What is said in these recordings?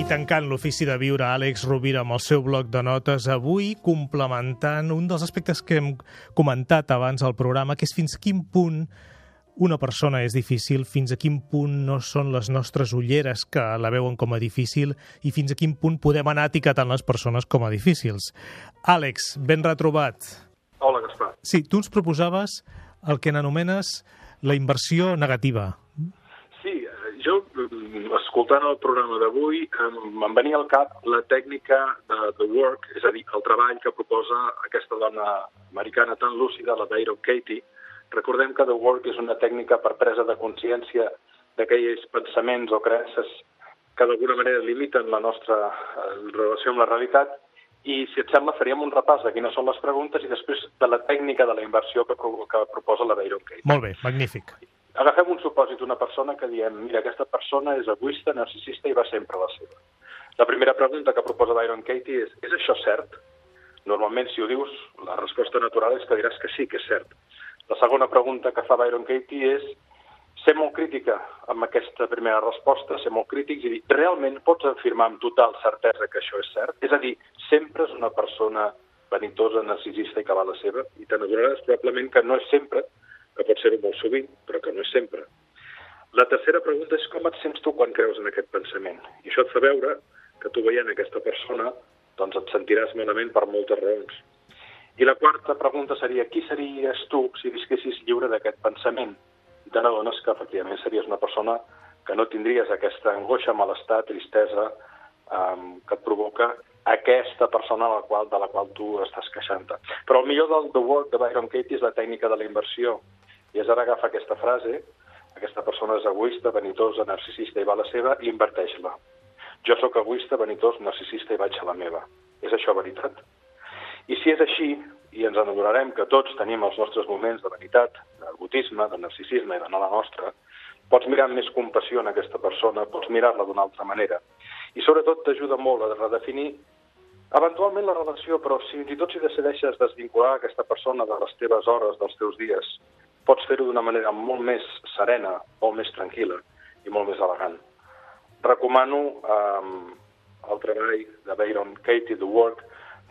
I tancant l'ofici de viure, Àlex Rovira amb el seu bloc de notes, avui complementant un dels aspectes que hem comentat abans al programa, que és fins quin punt una persona és difícil, fins a quin punt no són les nostres ulleres que la veuen com a difícil i fins a quin punt podem anar etiquetant les persones com a difícils. Àlex, ben retrobat. Hola, Gaspar. Sí, tu ens proposaves el que n'anomenes la inversió negativa. Sí, jo, escoltant el programa d'avui, em venia al cap la tècnica de The Work, és a dir, el treball que proposa aquesta dona americana tan lúcida, la Byron Katie. Recordem que The Work és una tècnica per presa de consciència d'aquells pensaments o creences que d'alguna manera limiten la nostra relació amb la realitat i, si et sembla, faríem un repàs de quines són les preguntes i després de la tècnica de la inversió que, que proposa la Byron Katie. Molt bé, magnífic. Agafem un supòsit d'una persona que diem, mira, aquesta persona és egoista, narcisista i va sempre a la seva. La primera pregunta que proposa Byron Katie és, és això cert? Normalment, si ho dius, la resposta natural és que diràs que sí, que és cert. La segona pregunta que fa Byron Katie és ser molt crítica amb aquesta primera resposta, ser molt crítics i dir, realment pots afirmar amb total certesa que això és cert? És a dir, sempre és una persona vanitosa, narcisista i que va la seva, i te n'adonaràs probablement que no és sempre, que pot ser-ho molt sovint, però que no és sempre. La tercera pregunta és com et sents tu quan creus en aquest pensament? I això et fa veure que tu veient aquesta persona doncs et sentiràs malament per moltes raons. I la quarta pregunta seria qui series tu si visquessis lliure d'aquest pensament? N'adones que efectivament series una persona que no tindries aquesta angoixa, malestar, tristesa um, que et provoca aquesta persona la qual, de la qual tu estàs queixant-te. Però el millor del The Work de Byron Katie és la tècnica de la inversió. I és ara agafa aquesta frase, aquesta persona és egoista, vanitosa, narcisista i va a la seva, i inverteix-la. Jo sóc egoista, vanitós, narcisista i vaig a la meva. És això veritat? I si és així, i ens adonarem que tots tenim els nostres moments de vanitat, d'egotisme, de narcisisme i d'anar a la nostra, pots mirar amb més compassió en aquesta persona, pots mirar-la d'una altra manera. I sobretot t'ajuda molt a redefinir eventualment la relació, però si fins i tot si decideixes desvincular aquesta persona de les teves hores, dels teus dies, pots fer-ho d'una manera molt més serena, molt més tranquil·la i molt més elegant. Recomano eh, el treball de Byron Katie, The Work,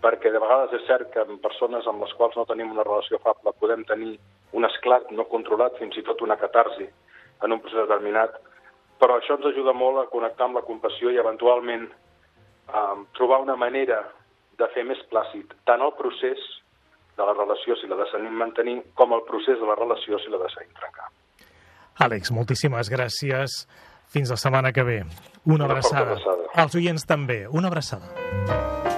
perquè de vegades és cert que amb persones amb les quals no tenim una relació afable podem tenir un esclat no controlat, fins i tot una catarsi en un procés determinat, però això ens ajuda molt a connectar amb la compassió i eventualment eh, trobar una manera de fer més plàcid tant el procés de la relació si la decidim mantenir, com el procés de la relació si la decidim trencar. Àlex, moltíssimes gràcies. Fins la setmana que ve. Una, Una abraçada. abraçada. Als oients també. Una abraçada.